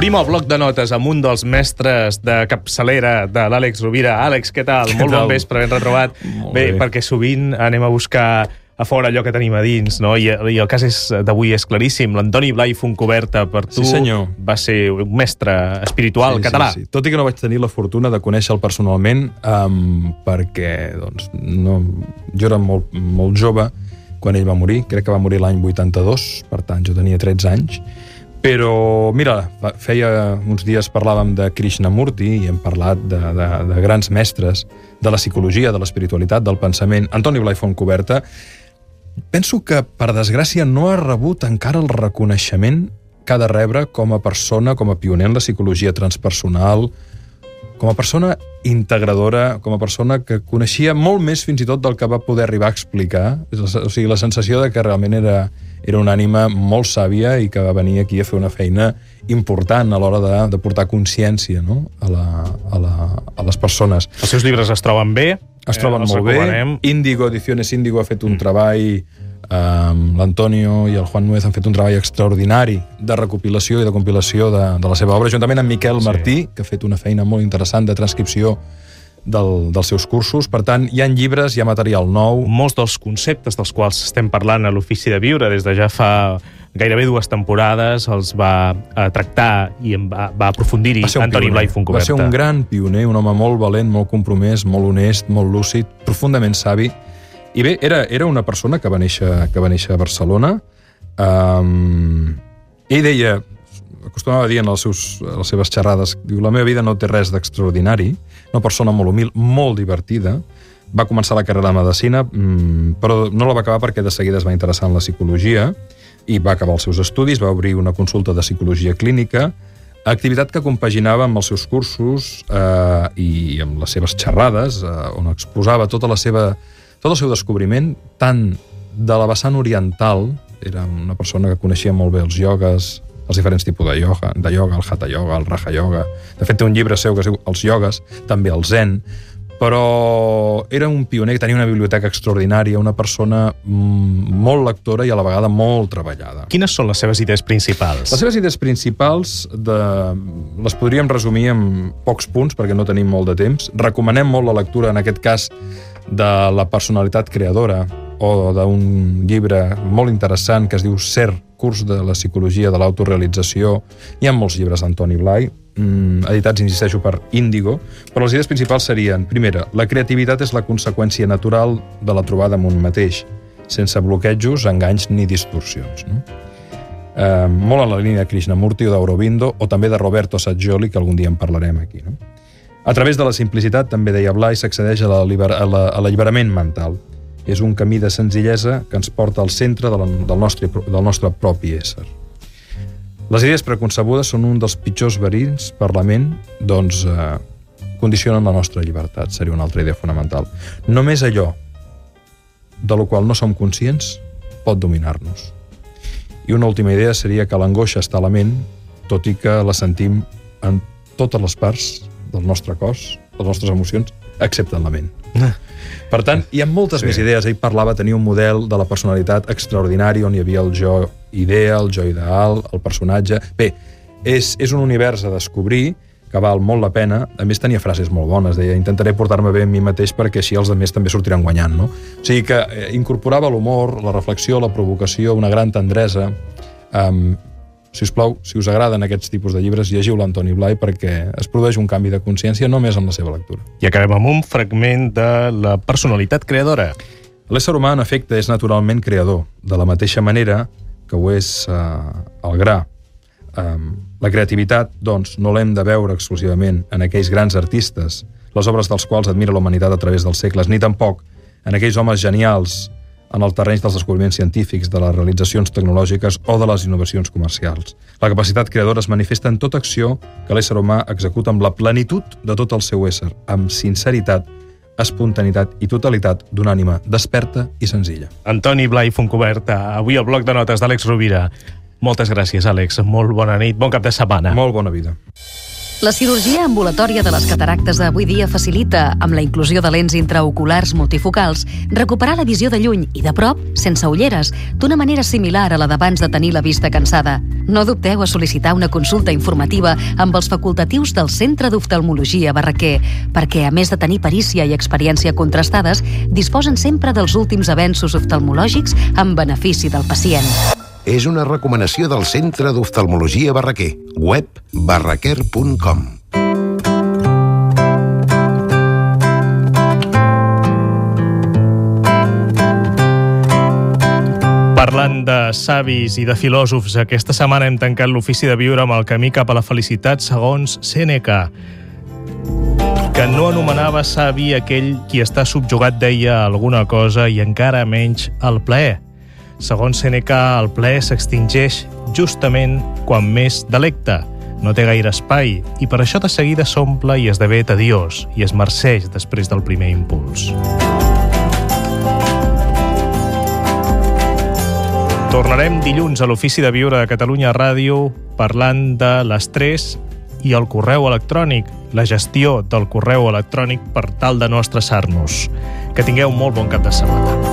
Obrim el bloc de notes amb un dels mestres de capçalera de l'Àlex Rovira. Àlex, què tal? Què Molt tal? bon vespre, ben retrobat. Molt bé, bé. perquè sovint anem a buscar a fora allò que tenim a dins, no? I, i el cas d'avui és claríssim. L'Antoni Blai Foncoberta, per tu, Sí, senyor. va ser un mestre espiritual Sí, català. Sí, sí. Tot i que no vaig tenir la fortuna de conèixer-lo personalment, um, perquè doncs, no, jo era molt, molt jove quan ell va morir, crec que va morir l'any 82, per tant jo tenia 13 anys, però mira, feia uns dies parlàvem de Krishnamurti i hem parlat de, de, de grans mestres de la psicologia, de l'espiritualitat, del pensament. Antoni Blai Fontcoberta, penso que, per desgràcia, no ha rebut encara el reconeixement que ha de rebre com a persona, com a pioner en la psicologia transpersonal, com a persona integradora, com a persona que coneixia molt més fins i tot del que va poder arribar a explicar. O sigui, la sensació de que realment era, era una ànima molt sàvia i que va venir aquí a fer una feina important a l'hora de, de portar consciència no? a, la, a, la, a les persones. Els seus llibres es troben bé. Es troben eh, molt bé. Índigo, Ediciones Índigo ha fet un treball Um, L'Antonio i el Juan Nuez han fet un treball extraordinari de recopilació i de compilació de, de la seva obra, juntament amb Miquel Sí. Martí, que ha fet una feina molt interessant de transcripció del, dels seus cursos. Per tant, hi ha llibres, hi ha material nou. molts dels conceptes dels quals estem parlant a l'Ofici de Viure des de ja fa gairebé dues temporades els va eh, tractar i en va, va aprofundir-hi Va Antoni. Blai Va Foncoberta. ser un gran pioner, un home molt valent, molt compromès, molt honest, molt lúcid, profundament savi. I bé, era, era una persona que va néixer, que va néixer a Barcelona. Um, ell deia, acostumava a dir en els seus, les seves xerrades, diu, la meva vida no té res d'extraordinari, una persona molt humil, molt divertida, va començar la carrera de Medicina, mm, però no la va acabar perquè de seguida es va interessar en la psicologia i va acabar els seus estudis, va obrir una consulta de psicologia clínica, activitat que compaginava amb els seus cursos eh, i amb les seves xerrades, eh, on exposava tota la seva, tot el seu descobriment, tant de la vessant oriental, era una persona que coneixia molt bé els iogues, els diferents tipus de ioga, de ioga, el hatha yoga, el raja yoga. De fet, té un llibre seu que es diu Els iogues, també el zen, però era un pioner que tenia una biblioteca extraordinària, una persona mm, molt lectora i a la vegada molt treballada. Quines són les seves idees principals? Les seves idees principals de... les podríem resumir en pocs punts perquè no tenim molt de temps. Recomanem molt la lectura, en aquest cas, de la personalitat creadora o d'un llibre molt interessant que es diu Ser, curs de la psicologia de l'autorealització. Hi ha molts llibres d'Antoni Blai, mm, editats, insisteixo, per Índigo, però les idees principals serien, primera, la creativitat és la conseqüència natural de la trobada amb un mateix, sense bloquejos, enganys ni distorsions. No? eh, molt en la línia de Krishnamurti o d'Aurobindo, o també de Roberto Saggioli, que algun dia en parlarem aquí. No? A través de la simplicitat, també deia Blai, s'accedeix a la liber- a la- a l'alliberament mental. És un camí de senzillesa que ens porta al centre de la, del, nostre, del nostre propi ésser. Les idees preconcebudes són un dels pitjors verins per la ment, doncs eh, condicionen la nostra llibertat, seria una altra idea fonamental. Només allò de lo qual no som conscients pot dominar-nos. I una última idea seria que l'angoixa està a la ment, tot i que la sentim en totes les parts del nostre cos, de les nostres emocions, excepte en la ment. Per tant, hi ha moltes Sí. més idees. Ell parlava, tenia un model de la personalitat extraordinari on hi havia el jo idea, el jo ideal, el personatge... Bé, és, és un univers a descobrir que val molt la pena. A més, tenia frases molt bones. Deia, intentaré portar-me bé amb mi mateix perquè així els altres també sortiran guanyant, no? O sigui que eh, incorporava l'humor, la reflexió, la provocació, una gran tendresa. Um, si us plau, si us agraden aquests tipus de llibres, llegiu l'Antoni Blai perquè es produeix un canvi de consciència només amb la seva lectura. I acabem amb un fragment de la personalitat creadora. L'ésser humà, en efecte, és naturalment creador, de la mateixa manera que ho és eh, el gra. Um, la creativitat, doncs, no l'hem de veure exclusivament en aquells grans artistes, les obres dels quals admira la humanitat a través dels segles, ni tampoc en aquells homes genials en el terreny dels descobriments científics, de les realitzacions tecnològiques o de les innovacions comercials. La capacitat creadora es manifesta en tota acció que l'ésser humà executa amb la plenitud de tot el seu ésser, amb sinceritat, espontaneïtat i totalitat d'una ànima desperta i senzilla. Antoni Blai Foncoberta, avui al bloc de notes d'Àlex Rovira. Moltes gràcies, Àlex. Molt bona nit, bon cap de setmana. Molt bona vida. La cirurgia ambulatòria de les cataractes d'avui dia facilita, amb la inclusió de lents intraoculars multifocals, recuperar la visió de lluny i de prop, sense ulleres, d'una manera similar a la d'abans de tenir la vista cansada. No dubteu a sol·licitar una consulta informativa amb els facultatius del Centre d'Oftalmologia Barraquer, perquè, a més de tenir perícia i experiència contrastades, disposen sempre dels últims avenços oftalmològics en benefici del pacient és una recomanació del Centre d'Oftalmologia Barraquer, web barraquer.com. Parlant de savis i de filòsofs, aquesta setmana hem tancat l'ofici de viure amb el camí cap a la felicitat segons Sèneca, que no anomenava savi aquell qui està subjugat deia alguna cosa i encara menys el plaer. Segons Seneca, el plaer s'extingeix justament quan més delecta. No té gaire espai i per això de seguida s'omple i esdevé tediós i es marceix després del primer impuls. Tornarem dilluns a l'Ofici de Viure de Catalunya Ràdio parlant de l'estrès i el correu electrònic, la gestió del correu electrònic per tal de no estressar-nos. Que tingueu molt bon cap de setmana.